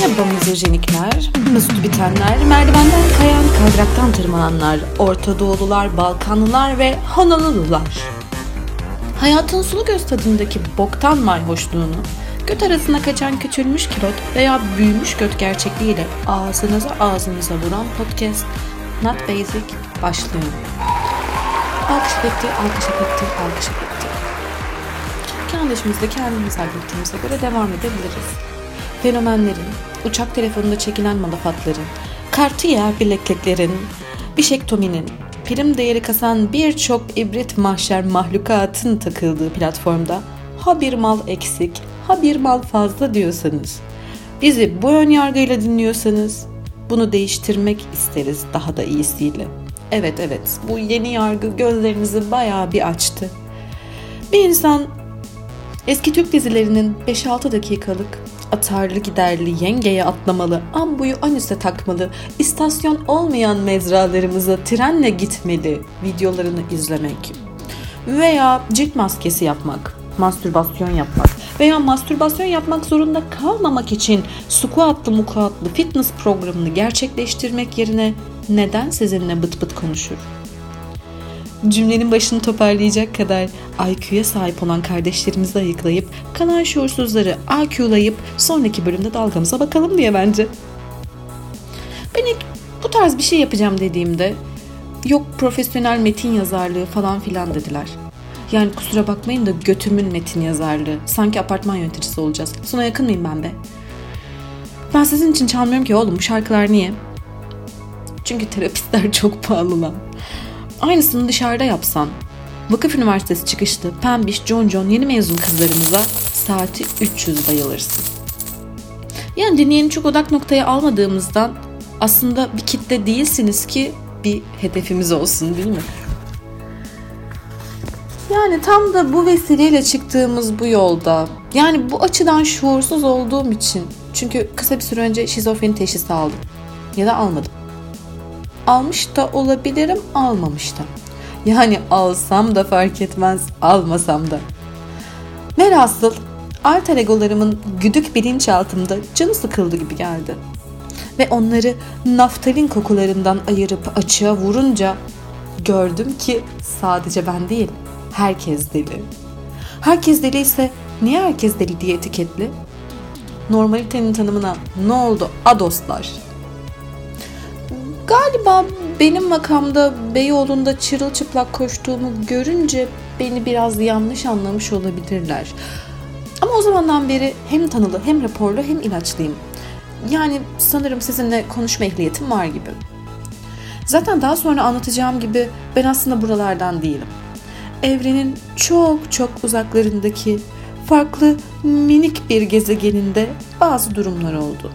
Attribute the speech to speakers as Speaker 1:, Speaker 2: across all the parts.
Speaker 1: Merhaba mizojenikler, mesut bitenler, merdivenden kayan, kaydıraktan tırmananlar, Orta Doğulular, Balkanlılar ve Honolulular. Hayatın sulu göz tadındaki boktan mayhoşluğunu, göt arasına kaçan küçülmüş kilot veya büyümüş göt gerçekliğiyle ağzınıza ağzınıza vuran podcast Not Basic başlıyor. Alkış bitti, alkış bitti, alkış bitti. Kendi işimizde kendimiz hallettiğimize göre devam edebiliriz. Fenomenlerin, uçak telefonunda çekilen malafatların, Cartier bilekliklerin, bişektominin, prim değeri kasan birçok ibret mahşer mahlukatın takıldığı platformda ha bir mal eksik, ha bir mal fazla diyorsanız, bizi bu ön yargıyla dinliyorsanız bunu değiştirmek isteriz daha da iyisiyle. Evet evet bu yeni yargı gözlerinizi bayağı bir açtı. Bir insan eski Türk dizilerinin 5-6 dakikalık atarlı giderli yengeye atlamalı, ambuyu anüse takmalı, istasyon olmayan mezralarımıza trenle gitmeli videolarını izlemek. Veya cilt maskesi yapmak, mastürbasyon yapmak veya mastürbasyon yapmak zorunda kalmamak için squatlı mukuatlı fitness programını gerçekleştirmek yerine neden sizinle bıt bıt konuşur? Cümlenin başını toparlayacak kadar IQ'ya sahip olan kardeşlerimizi ayıklayıp kalan şuursuzları IQ'layıp sonraki bölümde dalgamıza bakalım diye bence. Ben ilk bu tarz bir şey yapacağım dediğimde yok profesyonel metin yazarlığı falan filan dediler. Yani kusura bakmayın da götümün metin yazarlığı. Sanki apartman yöneticisi olacağız. Sona yakın mıyım ben be? Ben sizin için çalmıyorum ki oğlum bu şarkılar niye? Çünkü terapistler çok pahalı lan. Aynısını dışarıda yapsan. Vakıf Üniversitesi çıkışlı pembiş John yeni mezun kızlarımıza saati 300 bayılırsın. Yani dinleyeni çok odak noktaya almadığımızdan aslında bir kitle değilsiniz ki bir hedefimiz olsun değil mi? Yani tam da bu vesileyle çıktığımız bu yolda yani bu açıdan şuursuz olduğum için çünkü kısa bir süre önce şizofreni teşhisi aldım ya da almadım. Almış da olabilirim, almamış da. Yani alsam da fark etmez, almasam da. Velhasıl alter egolarımın güdük bilinçaltımda canı sıkıldı gibi geldi. Ve onları naftalin kokularından ayırıp açığa vurunca gördüm ki sadece ben değil, herkes deli. Herkes deli ise niye herkes deli diye etiketli? Normalitenin tanımına ne oldu a dostlar? Galiba benim makamda Beyoğlu'nda çırılçıplak koştuğumu görünce beni biraz yanlış anlamış olabilirler. Ama o zamandan beri hem tanılı hem raporlu hem ilaçlıyım. Yani sanırım sizinle konuşma ehliyetim var gibi. Zaten daha sonra anlatacağım gibi ben aslında buralardan değilim. Evrenin çok çok uzaklarındaki farklı minik bir gezegeninde bazı durumlar oldu.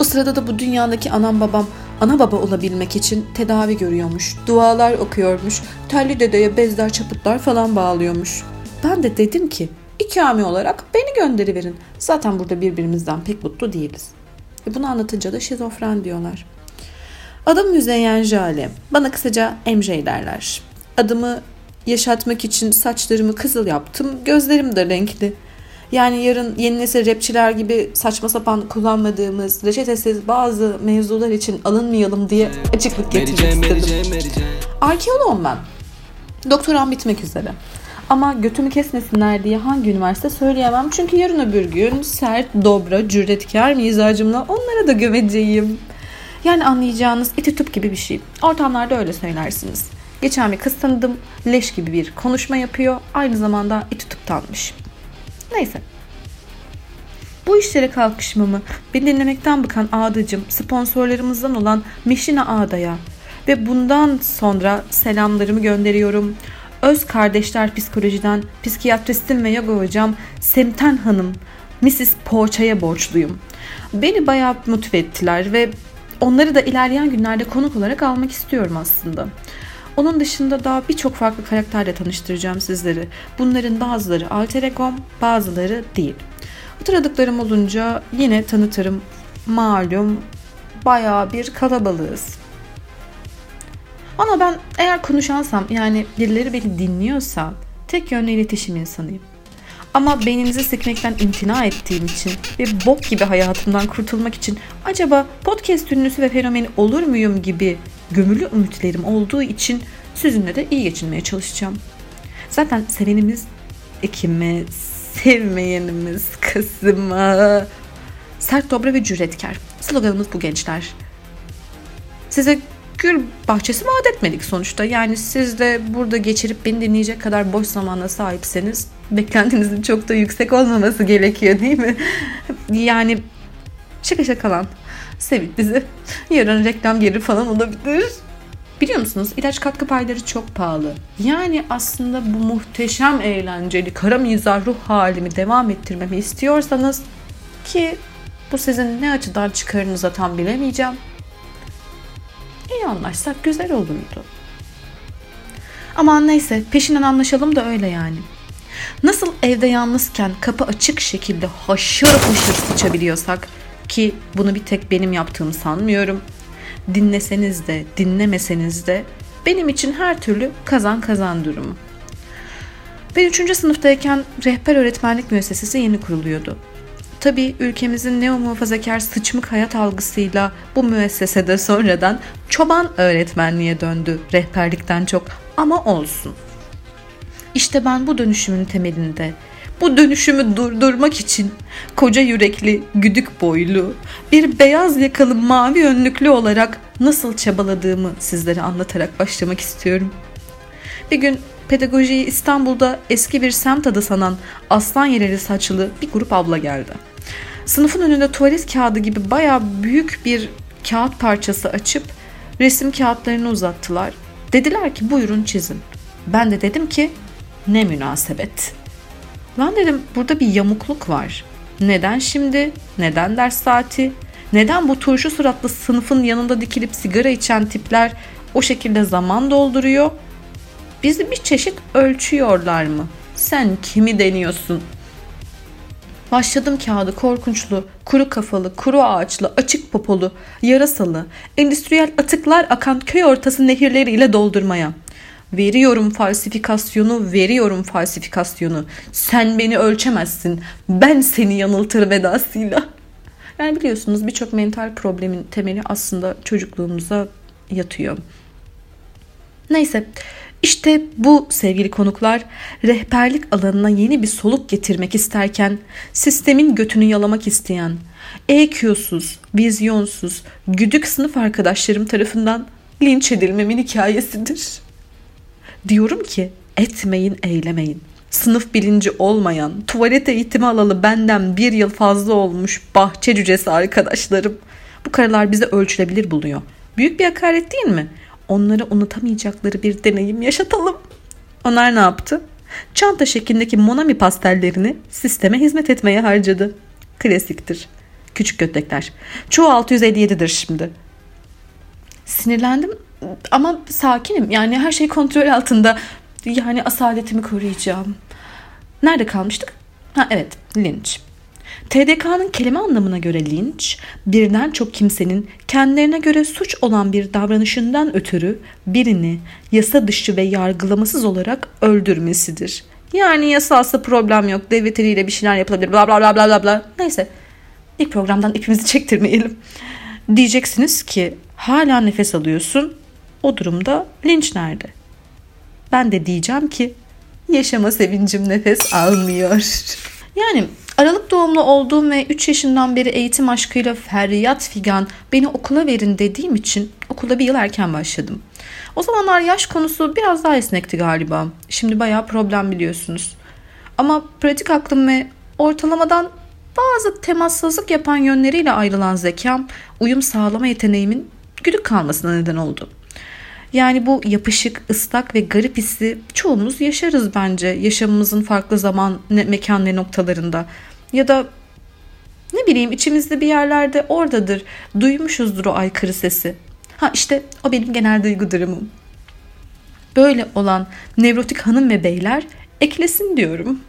Speaker 1: O sırada da bu dünyadaki anam babam ana baba olabilmek için tedavi görüyormuş, dualar okuyormuş, telli dedeye bezler çaputlar falan bağlıyormuş. Ben de dedim ki ikame olarak beni gönderiverin. Zaten burada birbirimizden pek mutlu değiliz. E bunu anlatınca da şizofren diyorlar. Adım Müzeyyen Jale. Bana kısaca MJ derler. Adımı yaşatmak için saçlarımı kızıl yaptım. Gözlerim de renkli. Yani yarın yeni nesil rapçiler gibi saçma sapan kullanmadığımız reçetesiz bazı mevzular için alınmayalım diye açıklık getirmek istedim. Arkeoloğum ben. Doktoram bitmek üzere. Ama götümü kesmesinler diye hangi üniversite söyleyemem. Çünkü yarın öbür gün sert, dobra, cüretkar mizacımla onlara da gömeceğim. Yani anlayacağınız iti tüp gibi bir şey. Ortamlarda öyle söylersiniz. Geçen bir kız tanıdım. Leş gibi bir konuşma yapıyor. Aynı zamanda iti tıptanmış. Neyse. Bu işlere kalkışmamı beni dinlemekten bıkan ağdacım sponsorlarımızdan olan Meşina Ağda'ya ve bundan sonra selamlarımı gönderiyorum. Öz kardeşler psikolojiden psikiyatristim ve yoga hocam Semten Hanım Mrs. Poğaça'ya borçluyum. Beni bayağı motive ettiler ve onları da ilerleyen günlerde konuk olarak almak istiyorum aslında. Onun dışında daha birçok farklı karakterle tanıştıracağım sizleri. Bunların bazıları alter egom, bazıları değil. Hatırladıklarım olunca yine tanıtırım. Malum bayağı bir kalabalığız. Ama ben eğer konuşansam yani birileri beni dinliyorsa tek yönlü iletişim insanıyım. Ama beyninizi sıkmaktan imtina ettiğim için ve bok gibi hayatımdan kurtulmak için acaba podcast ünlüsü ve fenomeni olur muyum gibi gömülü ümitlerim olduğu için sizinle de iyi geçinmeye çalışacağım. Zaten sevenimiz Ekim'e, sevmeyenimiz Kasım'a. Sert, dobra ve cüretkar. Sloganımız bu gençler. Size gül bahçesi vaat etmedik sonuçta. Yani siz de burada geçirip beni dinleyecek kadar boş zamana sahipseniz beklentinizin çok da yüksek olmaması gerekiyor değil mi? Yani şaka şaka lan. Sevin bizi. Yarın reklam gelir falan olabilir. Biliyor musunuz ilaç katkı payları çok pahalı. Yani aslında bu muhteşem eğlenceli kara mizah ruh halimi devam ettirmemi istiyorsanız ki bu sizin ne açıdan çıkarınıza tam bilemeyeceğim. İyi anlaşsak güzel olurdu. Ama neyse peşinden anlaşalım da öyle yani. Nasıl evde yalnızken kapı açık şekilde haşır haşır sıçabiliyorsak ki bunu bir tek benim yaptığımı sanmıyorum. Dinleseniz de dinlemeseniz de benim için her türlü kazan kazan durumu. Ben 3. sınıftayken rehber öğretmenlik müessesesi yeni kuruluyordu. Tabii ülkemizin neo muhafazakar sıçmık hayat algısıyla bu müessesede sonradan çoban öğretmenliğe döndü rehberlikten çok ama olsun. İşte ben bu dönüşümün temelinde bu dönüşümü durdurmak için koca yürekli, güdük boylu, bir beyaz yakalı mavi önlüklü olarak nasıl çabaladığımı sizlere anlatarak başlamak istiyorum. Bir gün pedagojiyi İstanbul'da eski bir semt adı sanan aslan yereli saçlı bir grup abla geldi. Sınıfın önünde tuvalet kağıdı gibi baya büyük bir kağıt parçası açıp resim kağıtlarını uzattılar. Dediler ki buyurun çizin. Ben de dedim ki ne münasebet. Lan dedim burada bir yamukluk var. Neden şimdi? Neden ders saati? Neden bu turşu suratlı sınıfın yanında dikilip sigara içen tipler o şekilde zaman dolduruyor? Bizi bir çeşit ölçüyorlar mı? Sen kimi deniyorsun? Başladım kağıdı korkunçlu, kuru kafalı, kuru ağaçlı, açık popolu, yarasalı, endüstriyel atıklar akan köy ortası nehirleriyle doldurmaya. Veriyorum falsifikasyonu, veriyorum falsifikasyonu. Sen beni ölçemezsin. Ben seni yanıltır vedasıyla. Yani biliyorsunuz birçok mental problemin temeli aslında çocukluğumuza yatıyor. Neyse işte bu sevgili konuklar rehberlik alanına yeni bir soluk getirmek isterken sistemin götünü yalamak isteyen EQ'suz, vizyonsuz, güdük sınıf arkadaşlarım tarafından linç edilmemin hikayesidir. Diyorum ki etmeyin eylemeyin. Sınıf bilinci olmayan, tuvalet eğitimi alalı benden bir yıl fazla olmuş bahçe cücesi arkadaşlarım. Bu karalar bize ölçülebilir buluyor. Büyük bir hakaret değil mi? onları unutamayacakları bir deneyim yaşatalım. Onlar ne yaptı? Çanta şeklindeki Monami pastellerini sisteme hizmet etmeye harcadı. Klasiktir. Küçük götlekler. Çoğu 657'dir şimdi. Sinirlendim ama sakinim. Yani her şey kontrol altında. Yani asaletimi koruyacağım. Nerede kalmıştık? Ha evet, linç. TDK'nın kelime anlamına göre linç, birden çok kimsenin kendilerine göre suç olan bir davranışından ötürü birini yasa dışı ve yargılamasız olarak öldürmesidir. Yani yasalsa problem yok, devlet eliyle bir şeyler yapılabilir, bla bla bla bla bla. Neyse, ilk programdan ipimizi çektirmeyelim. Diyeceksiniz ki hala nefes alıyorsun, o durumda linç nerede? Ben de diyeceğim ki yaşama sevincim nefes almıyor. Yani Aralık doğumlu olduğum ve 3 yaşından beri eğitim aşkıyla feryat figan beni okula verin dediğim için okula bir yıl erken başladım. O zamanlar yaş konusu biraz daha esnekti galiba. Şimdi bayağı problem biliyorsunuz. Ama pratik aklım ve ortalamadan bazı temassızlık yapan yönleriyle ayrılan zekam, uyum sağlama yeteneğimin güdük kalmasına neden oldu. Yani bu yapışık, ıslak ve garip hissi çoğumuz yaşarız bence yaşamımızın farklı zaman, mekan ve noktalarında. Ya da ne bileyim içimizde bir yerlerde oradadır. Duymuşuzdur o aykırı sesi. Ha işte o benim genel duygu durumum. Böyle olan nevrotik hanım ve beyler eklesin diyorum.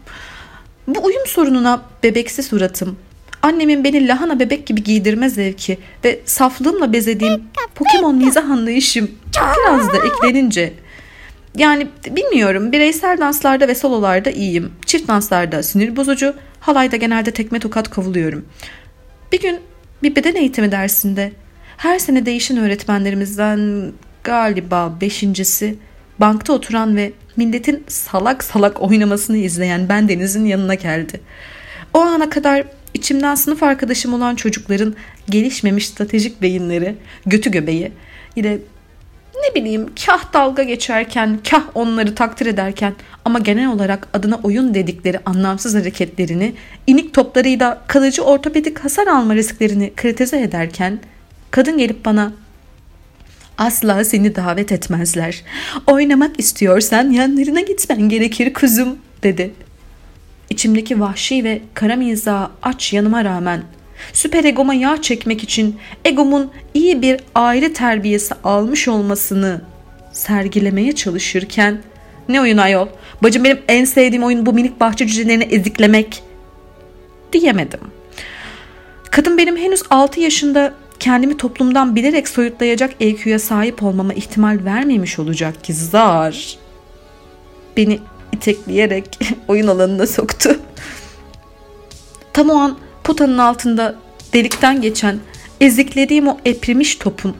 Speaker 1: Bu uyum sorununa bebeksi suratım, annemin beni lahana bebek gibi giydirme zevki ve saflığımla bezediğim Pokemon mizah anlayışım biraz da eklenince Yani bilmiyorum bireysel danslarda ve sololarda iyiyim. Çift danslarda sinir bozucu, halayda genelde tekme tokat kavuluyorum. Bir gün bir beden eğitimi dersinde her sene değişen öğretmenlerimizden galiba beşincisi bankta oturan ve milletin salak salak oynamasını izleyen ben Deniz'in yanına geldi. O ana kadar içimden sınıf arkadaşım olan çocukların gelişmemiş stratejik beyinleri, götü göbeği, yine ne bileyim kah dalga geçerken, kah onları takdir ederken ama genel olarak adına oyun dedikleri anlamsız hareketlerini, inik toplarıyla kalıcı ortopedik hasar alma risklerini kritize ederken kadın gelip bana asla seni davet etmezler. Oynamak istiyorsan yanlarına gitmen gerekir kuzum dedi. İçimdeki vahşi ve kara miza aç yanıma rağmen süper egoma yağ çekmek için egomun iyi bir aile terbiyesi almış olmasını sergilemeye çalışırken ne oyun ayol? Bacım benim en sevdiğim oyun bu minik bahçe cücelerini eziklemek diyemedim. Kadın benim henüz 6 yaşında kendimi toplumdan bilerek soyutlayacak EQ'ya sahip olmama ihtimal vermemiş olacak ki zar beni itekleyerek oyun alanına soktu. Tam o an potanın altında delikten geçen eziklediğim o eprimiş topun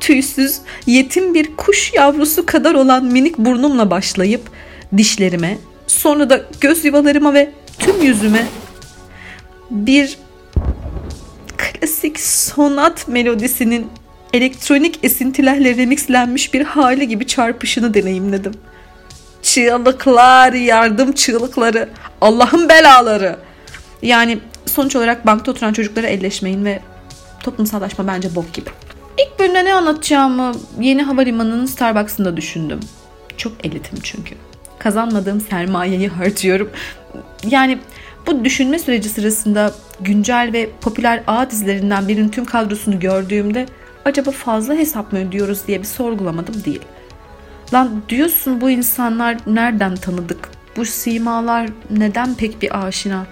Speaker 1: tüysüz yetim bir kuş yavrusu kadar olan minik burnumla başlayıp dişlerime sonra da göz yuvalarıma ve tüm yüzüme bir klasik sonat melodisinin elektronik esintilerle remixlenmiş bir hali gibi çarpışını deneyimledim. Çığlıklar, yardım çığlıkları, Allah'ın belaları. Yani sonuç olarak bankta oturan çocuklara elleşmeyin ve toplumsallaşma bence bok gibi. İlk bölümde ne anlatacağımı yeni havalimanının Starbucks'ında düşündüm. Çok elitim çünkü. Kazanmadığım sermayeyi harcıyorum. Yani bu düşünme süreci sırasında güncel ve popüler ağ dizilerinden birinin tüm kadrosunu gördüğümde acaba fazla hesap mı ödüyoruz diye bir sorgulamadım değil. Lan diyorsun bu insanlar nereden tanıdık? Bu simalar neden pek bir aşina?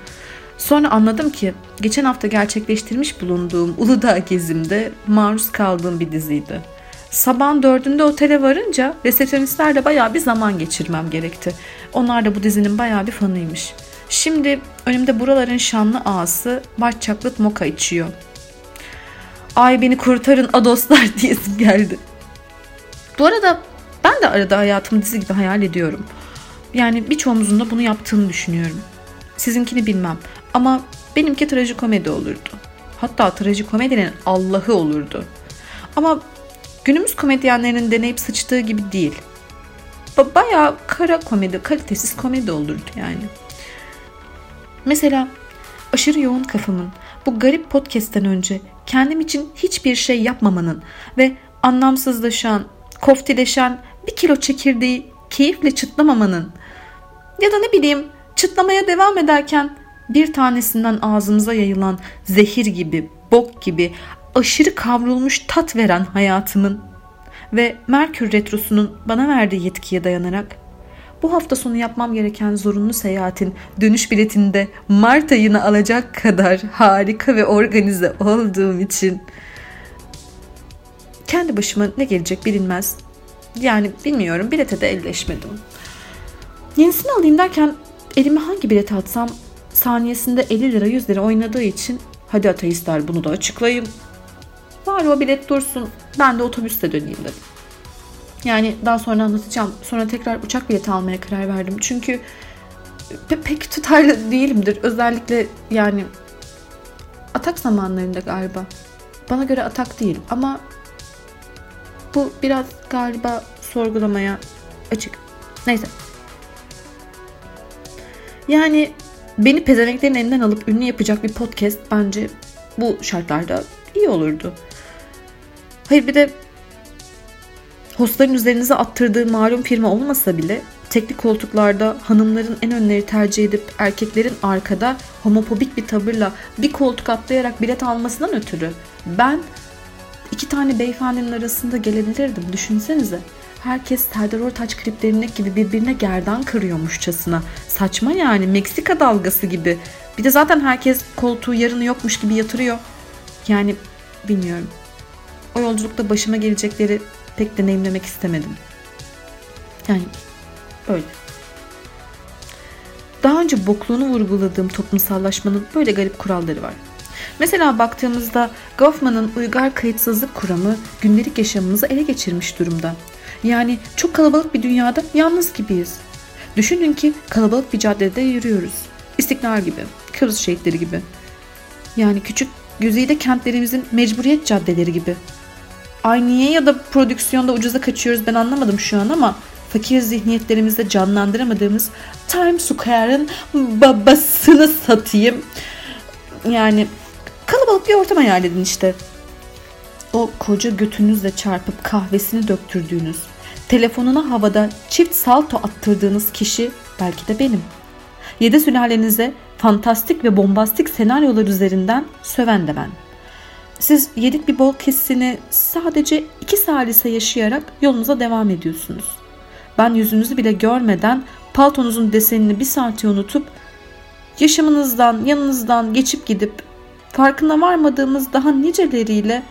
Speaker 1: Sonra anladım ki geçen hafta gerçekleştirmiş bulunduğum Uludağ gezimde maruz kaldığım bir diziydi. Sabahın dördünde otele varınca resepsiyonistlerle bayağı bir zaman geçirmem gerekti. Onlar da bu dizinin bayağı bir fanıymış. Şimdi önümde buraların şanlı ağası White Chocolate Mocha içiyor. Ay beni kurtarın adoslar diyesim geldi. Bu arada ben de arada hayatımı dizi gibi hayal ediyorum. Yani birçoğumuzun da bunu yaptığını düşünüyorum. Sizinkini bilmem ama benimki trajikomedi olurdu. Hatta trajikomedinin Allah'ı olurdu. Ama günümüz komedyenlerinin deneyip sıçtığı gibi değil. Bayağı kara komedi, kalitesiz komedi olurdu yani. Mesela aşırı yoğun kafamın bu garip podcast'ten önce kendim için hiçbir şey yapmamanın ve anlamsızlaşan, koftileşen bir kilo çekirdeği keyifle çıtlamamanın ya da ne bileyim çıtlamaya devam ederken bir tanesinden ağzımıza yayılan zehir gibi, bok gibi aşırı kavrulmuş tat veren hayatımın ve Merkür Retrosu'nun bana verdiği yetkiye dayanarak bu hafta sonu yapmam gereken zorunlu seyahatin dönüş biletinde Mart ayını alacak kadar harika ve organize olduğum için kendi başıma ne gelecek bilinmez. Yani bilmiyorum bilete de elleşmedim. Yenisini alayım derken elime hangi bileti atsam saniyesinde 50 lira 100 lira oynadığı için hadi ateistler bunu da açıklayayım. Var o bilet dursun ben de otobüste döneyim dedim. Yani daha sonra anlatacağım. Sonra tekrar uçak bileti almaya karar verdim. Çünkü pe- pek tutarlı değilimdir. Özellikle yani atak zamanlarında galiba. Bana göre atak değil ama bu biraz galiba sorgulamaya açık. Neyse. Yani beni pezevenklerin elinden alıp ünlü yapacak bir podcast bence bu şartlarda iyi olurdu. Hayır bir de hostların üzerinize attırdığı malum firma olmasa bile teknik koltuklarda hanımların en önleri tercih edip erkeklerin arkada homofobik bir tavırla bir koltuk atlayarak bilet almasından ötürü ben iki tane beyefendinin arasında gelebilirdim. Düşünsenize. Herkes Serdar Ortaç kliplerindeki gibi birbirine gerdan kırıyormuşçasına. Saçma yani Meksika dalgası gibi. Bir de zaten herkes koltuğu yarını yokmuş gibi yatırıyor. Yani bilmiyorum. O yolculukta başıma gelecekleri pek deneyimlemek istemedim. Yani öyle. Daha önce bokluğunu vurguladığım toplumsallaşmanın böyle garip kuralları var. Mesela baktığımızda Goffman'ın uygar kayıtsızlık kuramı gündelik yaşamımızı ele geçirmiş durumda. Yani çok kalabalık bir dünyada yalnız gibiyiz. Düşünün ki kalabalık bir caddede yürüyoruz. İstiklal gibi, Kıbrıs şehitleri gibi. Yani küçük güzide kentlerimizin mecburiyet caddeleri gibi. Ay niye ya da prodüksiyonda ucuza kaçıyoruz ben anlamadım şu an ama fakir zihniyetlerimizde canlandıramadığımız Times Square'ın babasını satayım. Yani kalabalık bir ortam hayal edin işte. O koca götünüzle çarpıp kahvesini döktürdüğünüz, telefonuna havada çift salto attırdığınız kişi belki de benim. Yedi sülalenize fantastik ve bombastik senaryolar üzerinden söven de ben. Siz yedik bir bol hissini sadece iki salise yaşayarak yolunuza devam ediyorsunuz. Ben yüzünüzü bile görmeden paltonuzun desenini bir saate unutup yaşamınızdan, yanınızdan geçip gidip farkına varmadığımız daha niceleriyle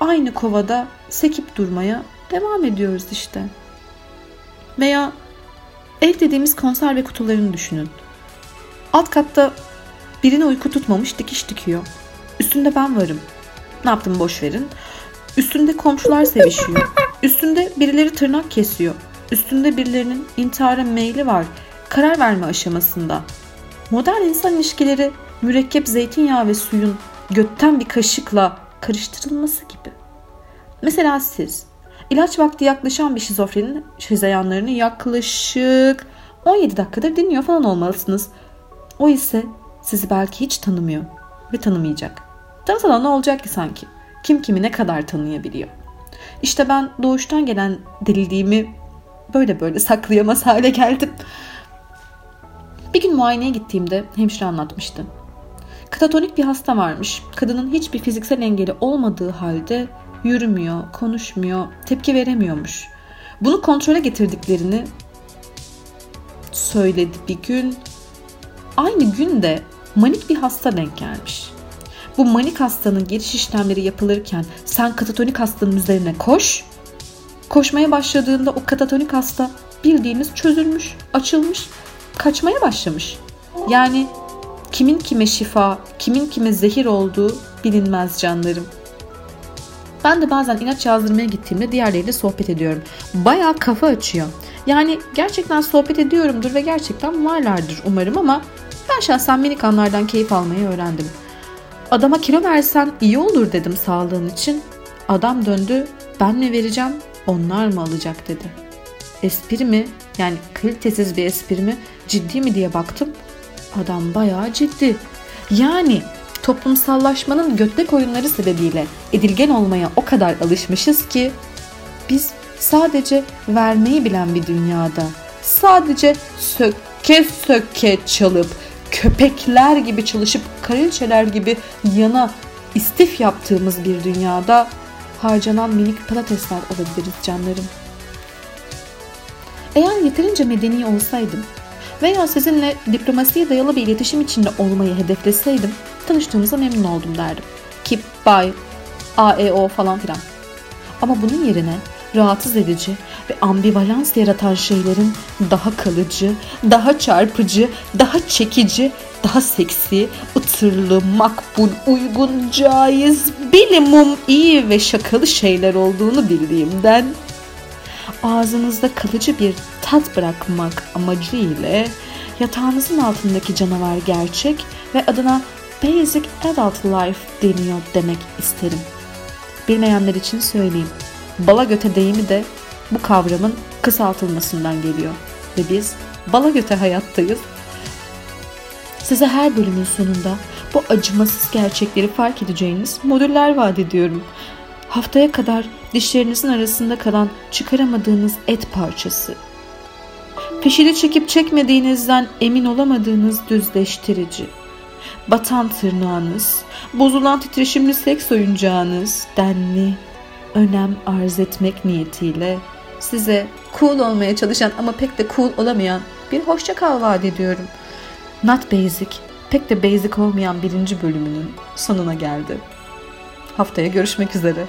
Speaker 1: aynı kovada sekip durmaya devam ediyoruz işte. Veya ev dediğimiz konserve kutularını düşünün. Alt katta birine uyku tutmamış dikiş dikiyor. Üstünde ben varım. Ne yaptım boş verin. Üstünde komşular sevişiyor. Üstünde birileri tırnak kesiyor. Üstünde birilerinin intihara meyli var. Karar verme aşamasında. Modern insan ilişkileri mürekkep zeytinyağı ve suyun götten bir kaşıkla karıştırılması gibi. Mesela siz ilaç vakti yaklaşan bir şizofrenin şizeyanlarını yaklaşık 17 dakikadır dinliyor falan olmalısınız. O ise sizi belki hiç tanımıyor ve tanımayacak. Tanısana ne olacak ki sanki? Kim kimi ne kadar tanıyabiliyor? İşte ben doğuştan gelen deliliğimi böyle böyle saklayamaz hale geldim. Bir gün muayeneye gittiğimde hemşire anlatmıştı. Katatonik bir hasta varmış. Kadının hiçbir fiziksel engeli olmadığı halde yürümüyor, konuşmuyor, tepki veremiyormuş. Bunu kontrole getirdiklerini söyledi bir gün. Aynı günde manik bir hasta denk gelmiş. Bu manik hastanın giriş işlemleri yapılırken sen katatonik hastanın üzerine koş. Koşmaya başladığında o katatonik hasta bildiğimiz çözülmüş, açılmış, kaçmaya başlamış. Yani kimin kime şifa, kimin kime zehir olduğu bilinmez canlarım. Ben de bazen ilaç yazdırmaya gittiğimde diğerleriyle sohbet ediyorum. Bayağı kafa açıyor. Yani gerçekten sohbet ediyorumdur ve gerçekten varlardır umarım ama ben şahsen minik anlardan keyif almayı öğrendim. Adama kilo versen iyi olur dedim sağlığın için. Adam döndü ben mi vereceğim onlar mı alacak dedi. Espri mi yani kalitesiz bir espri mi ciddi mi diye baktım. Adam bayağı ciddi. Yani toplumsallaşmanın götlek oyunları sebebiyle edilgen olmaya o kadar alışmışız ki biz sadece vermeyi bilen bir dünyada sadece söke söke çalıp köpekler gibi çalışıp kraliçeler gibi yana istif yaptığımız bir dünyada harcanan minik patatesler olabiliriz canlarım. Eğer yeterince medeni olsaydım veya sizinle diplomasiye dayalı bir iletişim içinde olmayı hedefleseydim tanıştığımıza memnun oldum derdim. Keep, bye, AEO falan filan. Ama bunun yerine rahatsız edici ve ambivalans yaratan şeylerin daha kalıcı, daha çarpıcı, daha çekici, daha seksi, ıtırlı, makbul, uygun, caiz, bilimum iyi ve şakalı şeyler olduğunu bildiğimden ağzınızda kalıcı bir tat bırakmak amacıyla yatağınızın altındaki canavar gerçek ve adına Basic Adult Life deniyor demek isterim. Bilmeyenler için söyleyeyim. Bala göte deyimi de bu kavramın kısaltılmasından geliyor. Ve biz bala göte hayattayız. Size her bölümün sonunda bu acımasız gerçekleri fark edeceğiniz modüller vaat ediyorum. Haftaya kadar dişlerinizin arasında kalan çıkaramadığınız et parçası. Peşini çekip çekmediğinizden emin olamadığınız düzleştirici. Batan tırnağınız, bozulan titreşimli seks oyuncağınız, denli, önem arz etmek niyetiyle size cool olmaya çalışan ama pek de cool olamayan bir hoşça kal vaat ediyorum. Not Basic, pek de basic olmayan birinci bölümünün sonuna geldi. Haftaya görüşmek üzere.